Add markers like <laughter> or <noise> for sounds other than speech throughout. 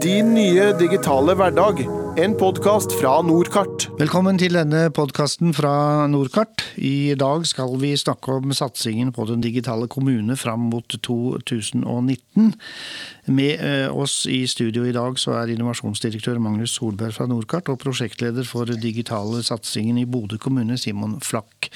Din nye digitale hverdag. En podkast fra Nordkart. Velkommen til denne podkasten fra Nordkart. I dag skal vi snakke om satsingen på den digitale kommune fram mot 2019. Med eh, oss i studio i dag så er innovasjonsdirektør Magnus Solberg fra Nordkart og prosjektleder for digitale satsingen i Bodø kommune, Simon Flakk.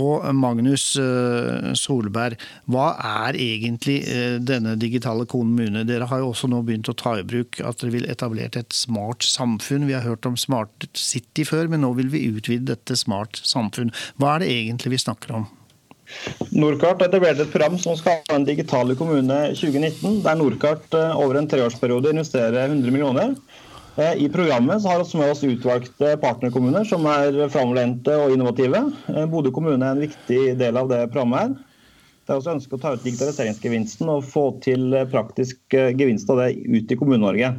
Og Magnus eh, Solberg, hva er egentlig eh, denne digitale kommune? Dere har jo også nå begynt å ta i bruk at dere vil etablere et smart samfunn. Vi har hørt om Smart City før, men nå vil vi utvide dette Smart samfunn. Hva er det egentlig vi snakker om? Norkart etablerte et program som skal ha en digitale kommune 2019, der Norkart eh, over en treårsperiode investerer 100 millioner I programmet så har vi med oss utvalgte partnerkommuner som er framoverlente og innovative. Eh, Bodø kommune er en viktig del av det programmet. her. Det er også ønsket å ta ut digitaliseringsgevinsten og få til praktisk eh, gevinst av det ut i Kommune-Norge.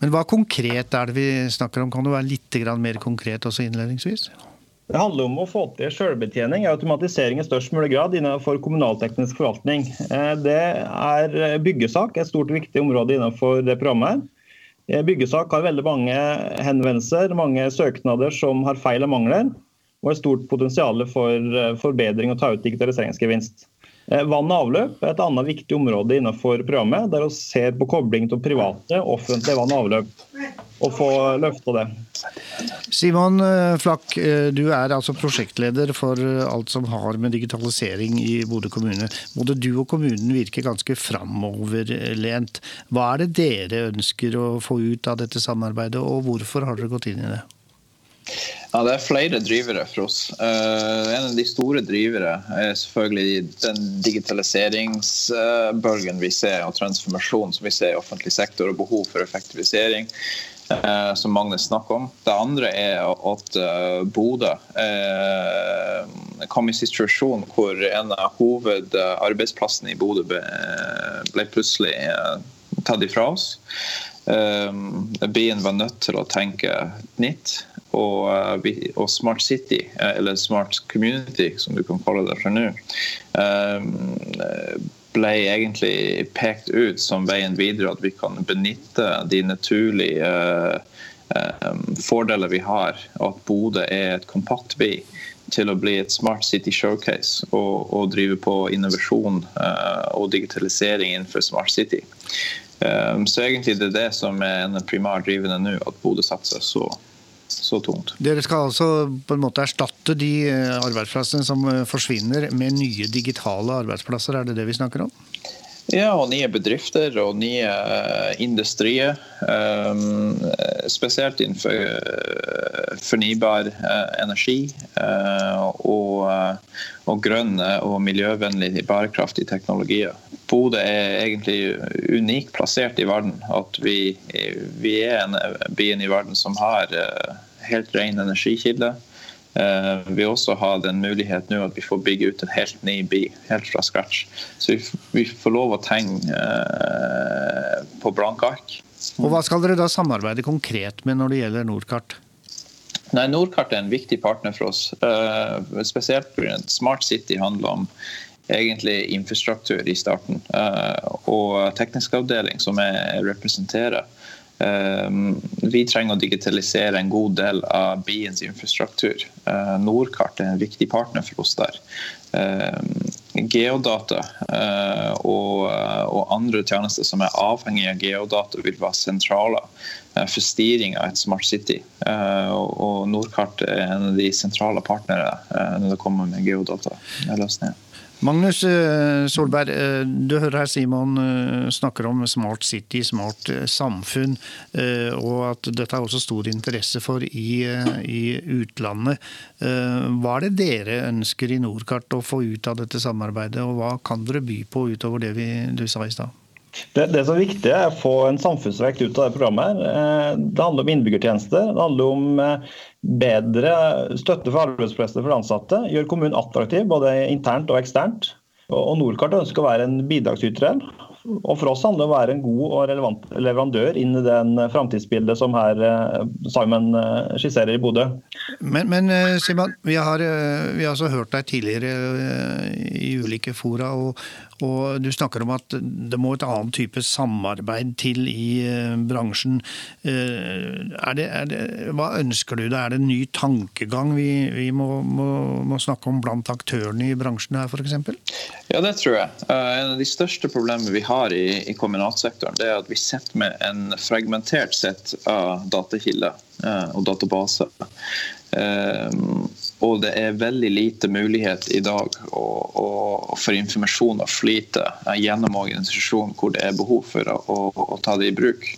Men Hva konkret er det vi snakker om? Kan du være litt mer konkret også innledningsvis? Det handler om å få til selvbetjening og automatisering i størst mulig grad innenfor kommunalteknisk forvaltning. Det er byggesak, et stort viktig område innenfor det programmet. her. Eh, byggesak har veldig mange henvendelser, mange søknader som har feil og mangler, og et stort potensial for eh, forbedring og ta ut digitaliseringsgevinst. Eh, vann og avløp er et annet viktig område innenfor programmet, der vi ser på kobling til private offentlige vann og avløp, og få løfta det. Simon eh, Flakk, eh, du er altså prosjektleder for alt som har med digitalisering i Bodø kommune. Både du og kommunen virker ganske framoverlent. Hva er det dere ønsker å få ut av dette samarbeidet, og hvorfor har dere gått inn i det? Ja, Det er flere drivere for oss. En av de store drivere er selvfølgelig den digitaliseringsbølgen vi ser, og transformasjonen som vi ser i offentlig sektor, og behov for effektivisering. Uh, som Magnus snakker om. Det andre er at uh, Bodø kom i situasjon hvor en av hovedarbeidsplassene i Bodø ble, plutselig tatt ifra oss. Byen var nødt til å tenke nytt og, eh, og, Smart City, eh, eller Smart Community, som du kan kalle det for nå, eh, ble egentlig pekt ut som veien videre. At vi kan benytte de naturlige fordeler vi har, og at Bodø er et kompakt by til å bli et Smart City Showcase og, og drive på innovasjon og digitalisering innenfor Smart City. så egentlig det er det som er en primær drivende nå, at Bodø satser så så tungt. Dere skal altså på en måte erstatte de eh, arbeidsplassene som eh, forsvinner med nye digitale arbeidsplasser, er det det vi snakker om? Ja, og nye bedrifter og nye uh, industrier. Spesielt innenfor fornybar energi og, og grønne og miljøvennlige bærekraftige teknologier. Bodø er egentlig unikt plassert i verden. At vi, vi er en byen i verden som har helt ren energikilde. Uh, vi også har den mulighet nå at vi får bygge ut en helt ny by helt fra scratch. Så vi, får lov å tegne uh, på blanke ark. Og Hva skal dere da samarbeide konkret med når det gjelder Nordkart? Nei, Nordkart er en viktig partner for oss. Uh, spesielt fordi Smart City handler om egentlig infrastruktur i starten. og teknisk avdeling, som jeg representerer vi trenger å digitalisere en god del av biens infrastruktur. Eh, Nordkart er en viktig partner for oss der. Ehm, geodata eh, og, andre tjenester som er avhengig av geodata, vil være sentrale eh, for styring av et smart city. Og Nordkart er en av de sentrale partnere når det kommer med geodata-løsninger. Magnus eh, Solberg, eh, du hører her Simon eh, snakker om smart city, smart samfunn, og at dette er også stor interesse for i, i utlandet. Hva er det dere ønsker i Nordkart å få ut av dette samarbeidet, og hva kan dere by på utover det vi, du sa i stad? Det, det, som er viktig, er å få en samfunnsvekt ut av det programmet. her. Det handler om innbyggertjenester. Det handler om bedre støtte for arbeidsplasser for ansatte. Gjøre kommunen attraktiv både internt og eksternt. Og Nordkart ønsker å være en bidragsyter og for oss handler det om å være en god og relevant leverandør inn i den framtidsbildet som her Simon skisserer i Bodø. Men, men Simon, vi har, vi har altså hørt deg tidligere i ulike fora, og, og du snakker om at det må et annet type samarbeid til i bransjen. Er det, er det, hva ønsker du deg? Er det en ny tankegang vi, vi må, må, må, snakke om blant aktørene i bransjen her, f.eks.? Ja, det tror jeg. En av de største problemene vi har i, i kommunalsektoren, det er at vi sitter med en fragmentert sett av datakilder og databaser. Og det er veldig lite mulighet i dag å, å, for informasjon å flyte gjennom organisasjonen hvor det er behov for å, å, å ta det i bruk.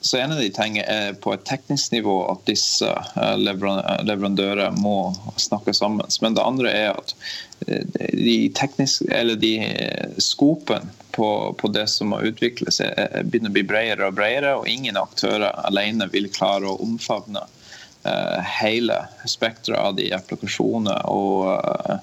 Så En av de tingene er på et teknisk nivå at disse leverandører må snakke sammen. Men det andre er at de, tekniske, eller de skopen på, på, det som må utvikles, begynner å bli bredere og bredere. Og ingen aktører alene vil klare å omfavne Eh, hele spekteret av de applikasjoner og eh,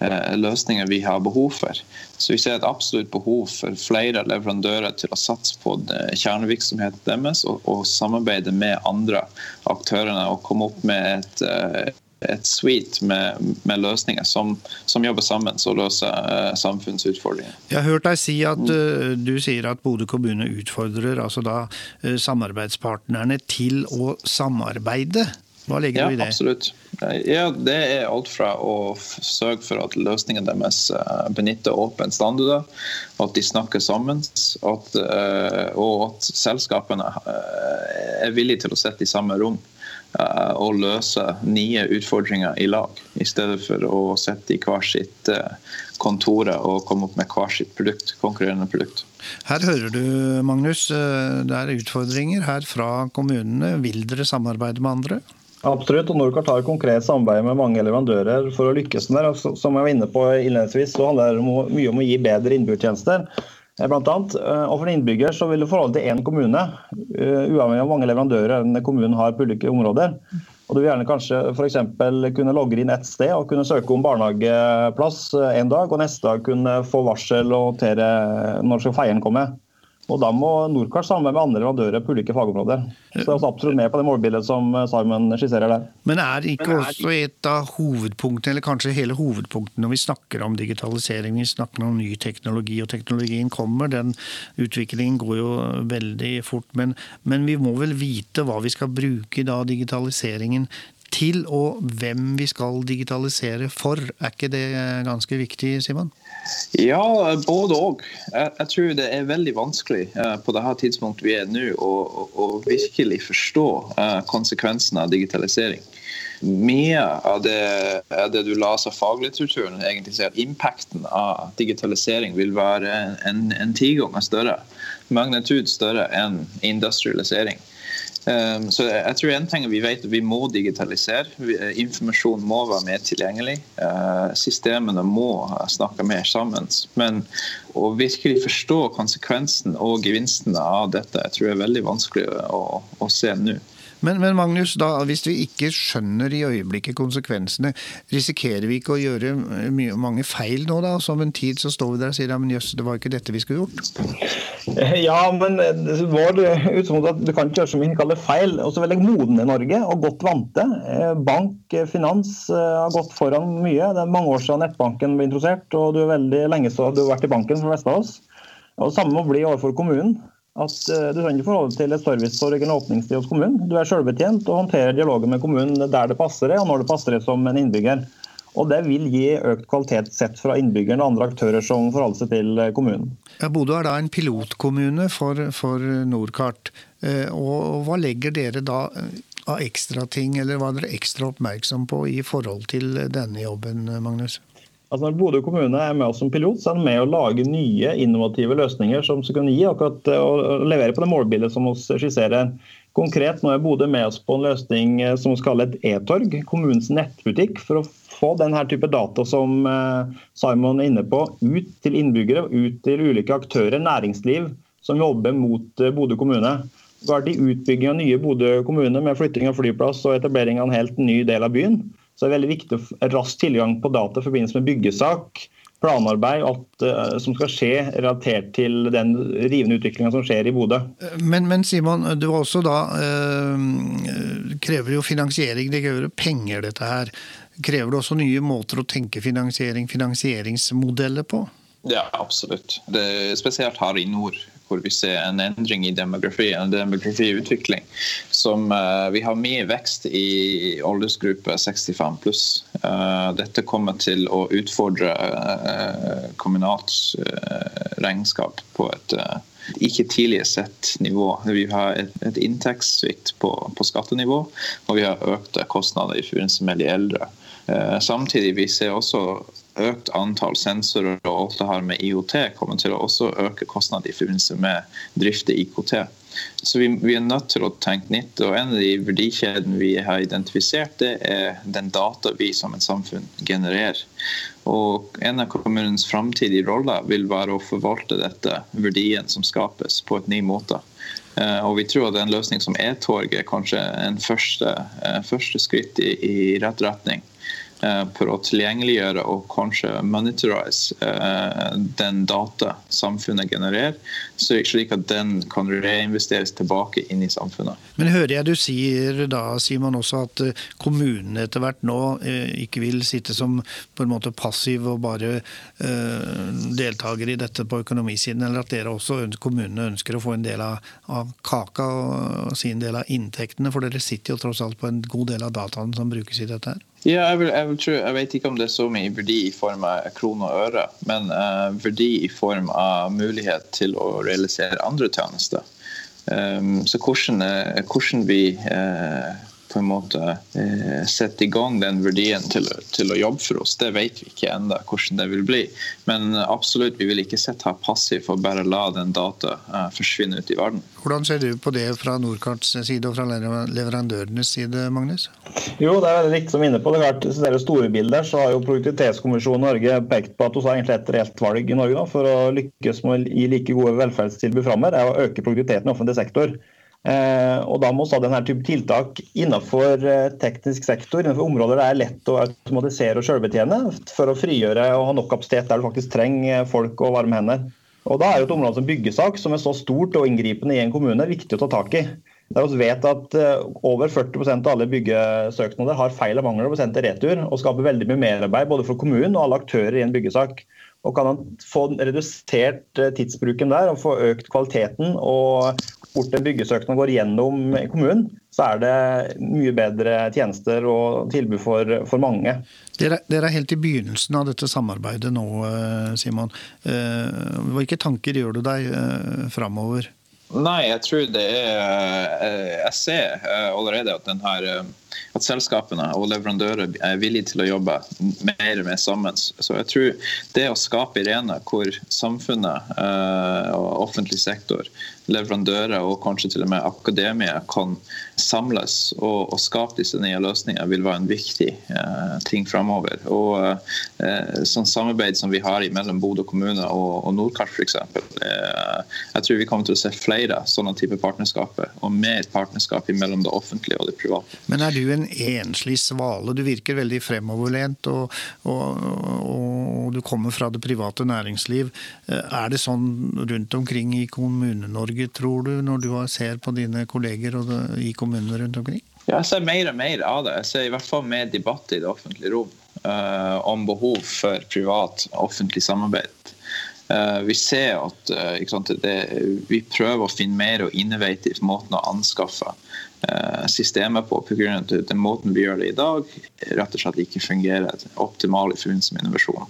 løsninger vi har behov for. Så vi ser et absolutt behov for flere leverandører til å satse på kjernevirksomheten deres og, og samarbeide med andre aktørene og komme opp med et eh, et suite med, med løsninger som, som, jobber sammen og løser samfunnsutfordringer. Jeg har hørt deg si at du sier at Bodø kommune utfordrer altså da samarbeidspartnerne til å samarbeide. Hva ligger ja, du i det? Absolutt. Ja, det er alt fra å sørge for at løsningene deres benytter åpne standarder, at de snakker sammen, at, og at selskapene er villige til å sitte i samme rom og løse nye utfordringer i lag, i stedet for å sette i hver sitt eh, kontor og komme opp med hver sitt produkt, konkurrerende produkt. Her hører du, Magnus, eh, det er utfordringer her fra kommunene. Vil dere samarbeide med andre? Absolutt, og Norcart har konkret samarbeid med mange leverandører for å lykkes med det. Som jeg var inne på innledningsvis, så handler det mye om å gi bedre innbudstjenester. Eh, blant annet. Eh, og For en innbygger så vil det forholde til én kommune, eh, uavhengig av mange leverandører enn kommunen har på ulike områder. Og Du vil gjerne kanskje for kunne logge inn ett sted og kunne søke om barnehageplass en dag, og neste dag kunne få varsel og håndtere når skal feieren komme. Og Da må Norcars samarbeide med andre leverandører på ulike fagområder. Så det er også absolutt med på det målbildet som Simon skisserer der. Men er ikke også et av hovedpunktene, eller kanskje hele hovedpunktet når vi snakker om digitalisering, vi snakker om ny teknologi, og teknologien kommer, den utviklingen går jo veldig fort. Men, men vi må vel vite hva vi skal bruke da digitaliseringen til, og hvem vi skal digitalisere for. Er ikke det ganske viktig, Simon? Ja, både òg. Jeg, jeg, tror det er veldig vanskelig uh, på det tidspunktet vi er nå, å, å, å virkelig forstå uh, konsekvensene av digitalisering. Mye av det, det du leser av faglitteraturen, egentlig sier at impacten av digitalisering vil være en, en, en ti ganger større, magnitud større enn industrialisering. Ehm, så jeg tror en ting vi vet vi må digitalisere. Eh, informasjon må være mer tilgjengelig. Eh, systemene må snakke mer sammen. Men å virkelig forstå konsekvensen og gevinstene av dette jeg tror jeg er veldig vanskelig å, å se nå. Men, men, Magnus, da, hvis vi ikke skjønner i øyeblikket konsekvensene, risikerer vi ikke å gjøre mye, mange feil nå, da? Så om en tid så står vi der og sier ja, men jøss, det var ikke dette vi skulle gjort? <laughs> Ja, men vår utgangspunkt at du kan ikke gjøre så mye kaller feil. Også veldig modne Norge og godt vante. Eh, bank, eh, finans eh, har gått foran mye. Det er mange år siden nettbanken ble introdusert, og du er veldig lenge så du har vært i banken for de fleste av oss. Og samme må bli overfor kommunen at uh, du trenger ikke forholde til et servicetorg eller åpningstid hos kommunen. Du er selvbetjent og håndterer dialogen med kommunen der det passer deg, og når det passer deg som en innbygger. Og Det vil gi økt kvalitet sett fra innbyggerne og andre aktører som forholder seg til eh, kommunen. Ja, Bodø er da en pilotkommune for, for Nordkart. Uh, og Hva legger dere da av ekstra ting, eller hva er dere ekstra oppmerksom på i forhold til denne jobben, Magnus? Altså når Bodø kommune er med oss som pilot, så er de med å lage nye innovative løsninger som skal kunne gi akkurat og levere på det målbildet som vi skisserer. Konkret nå er Bodø med oss på en løsning eh, som vi kaller et e-torg, kommunens nettbutikk, for å få denne type data som eh, Simon er inne på, ut til innbyggere, ut til ulike aktører, næringsliv, som jobber mot Bodø kommune. Vært i utbygging av nye Bodø kommune med flytting av flyplass og etablering av en helt ny del av byen så det er veldig viktig å rask tilgang på data i forbindelse med byggesak, planarbeid alt uh, som skal skje relatert til den rivende utviklinga som skjer i Bodø. Men, men, Simon, du også da uh, krever jo finansiering. Det krever penger, dette her. Krever det også nye måter å tenke finansiering, finansieringsmodeller på? Ja, absolutt. Det spesielt her i nord hvor vi ser en endring i demografi, en demografiutvikling. Som uh, Vi har mye vekst i aldersgruppe 65 pluss. Uh, dette kommer til å utfordre uh, kommunalt regnskap på et ikke tidligere sett nivå. Vi har et, et inntektssvikt på, på, skattenivå, og vi har økte kostnader i forbindelse med de eldre. Samtidig vi ser også økt antall sensorer og alt det her med IOT kommer til å også øke kostnader i forbindelse med drift av IKT. Så vi, vi, er nødt til å tenke nytt. og En av de verdikjedene vi har identifisert, det er den data vi som et samfunn genererer. Og En av kommunens framtidige roller vil være å forvalte dette verdien som skapes, på et ny måte. Eh, og vi tror at en løsning som e-torget er kanskje en første, eh, første skritt i, i rett retning. Eh, for å tilgjengeliggjøre og kanskje monitorise eh, den data samfunnet genererer, slik at den kan reinvesteres tilbake inn i samfunnet. Men hører jeg du sier da, Simon, også at eh, kommunene etter hvert nå ikke vil sitte som på en måte passiv og bare deltaker i dette på økonomisiden, eller at dere også kommunene ønsker å få en del av, kaka og sin del av inntektene, for dere sitter jo tross alt på en god del av dataene som brukes i dette her? Ja, jeg, vil, jeg, vil tro, jeg, vet ikke om det er så mye verdi i form av kroner og øre, men uh, verdi i form av mulighet til å realisere andre tjenester. Um, så hvordan, eh, hvordan vi uh, på en måte eh, sette i gang den verdien til, til, å jobbe for oss. Det vet vi ikke ennå hvordan det vil bli. Men absolutt, vi vil ikke sitte her passivt og bare la den data eh, forsvinne ut i verden. Hvordan ser du på det fra Nordkarts side og fra leverandørenes side, Magnus? Jo, det er veldig riktig som inne på. Det er klart, det store bilder, så har jo Produktivitetskommisjonen Norge pekt på at vi har egentlig et reelt valg i Norge da, for å lykkes med å gi like gode velferdstilbud framover, er å øke produktiviteten i offentlig sektor. Eh, og Da må ha denne type tiltak innenfor eh, teknisk sektor, innenfor områder det er lett å automatisere og selvbetjene, for å frigjøre og ha nok kapasitet der du faktisk trenger folk og varme hender. Og Da er jo et område som byggesak, som er så stort og inngripende i en kommune, viktig å ta tak i. Der vi vet at eh, over 40% av alle byggesøknader har feil og mangler og sendt til retur, og skaper veldig mye merarbeid både for kommunen og alle aktører i en byggesak. Og Kan man få redusert tidsbruken der og få økt kvaliteten og fort en byggesøknad går gjennom kommunen, så er det mye bedre tjenester og tilbud for, for mange. Dere, dere, er helt i begynnelsen av dette samarbeidet nå, eh, Simon. Eh, hvilke tanker gjør du deg eh, framover? Nei, jeg tror det er Jeg ser allerede at, denne, at selskapene og leverandører er villige til å jobbe mer med sammen. Så jeg tror det å skape arenaer hvor samfunnet og offentlig sektor leverandører og kanskje til og med akademia kan samles og, og skape disse nye løsningene, vil være en viktig eh, ting framover. Og eh, sånn samarbeid som vi har mellom Bodø kommune og, og Nordkart f.eks. Jeg tror vi kommer til å se flere sånne type partnerskaper, og mer partnerskap mellom det offentlige og det private. Men er du en enslig svale? Du virker veldig fremoverlent, og, og, og du kommer fra det private næringsliv. Eh, er det sånn rundt omkring i Kommune-Norge Norge, tror du, når du ser på dine kolleger i kommunene rundt omkring? Ja, jeg ser mer og mer av det. Jeg ser i hvert fall mer debatt i det offentlige rom uh, om behov for privat offentlig samarbeid. Uh, vi ser at uh, sant, det, vi prøver å finne mer og innovativt måten å anskaffe systemet på. pga. den måten vi gjør det i dag, rett og slett ikke fungerer optimalt i forbindelse med innovasjon.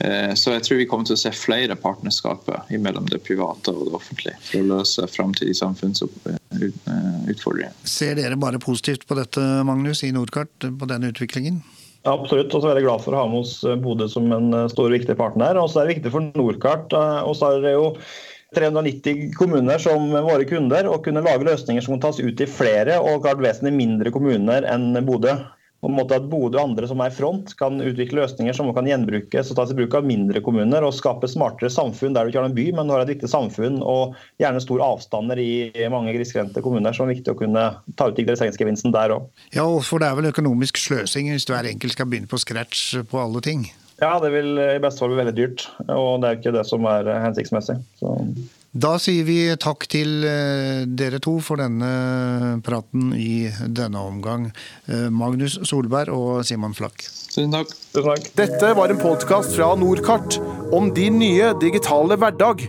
Eh, så jeg tror vi kommer til å se flere partnerskaper mellom det private og det offentlige for å løse framtidige samfunnsutfordringer. Ser dere bare positivt på dette, Magnus, i Nordkart, på denne utviklingen? Absolutt. og så er jeg glad for å ha med oss eh, Bodø som en eh, stor og viktig partner. Og så er det viktig for Nordkart. Og så er det jo 390 kommuner som våre kunder, og kunne lage løsninger som kan tas ut i flere og klart vesentlig mindre kommuner enn Bodø på en måte at Bodø og andre som er i front, kan utvikle løsninger som kan gjenbrukes og tas i bruk av mindre kommuner, og skape smartere samfunn der du ikke har en by, men du har et viktig samfunn og gjerne store avstander i mange grisgrendte kommuner, som er viktig å kunne ta ut digitaliseringsgevinsten der òg. Ja, for det er vel økonomisk sløsing hvis hver enkelt skal begynne på scratch på alle ting? Ja, det vil i beste fall bli veldig dyrt. Og det er ikke det som er hensiktsmessig. Så. Da sier vi takk til eh, dere to for denne praten i denne omgang. Eh, Magnus Solberg og Simon Flakk. Tusen takk. Tusen takk. Dette var en podkast fra Norkart om din nye digitale hverdag.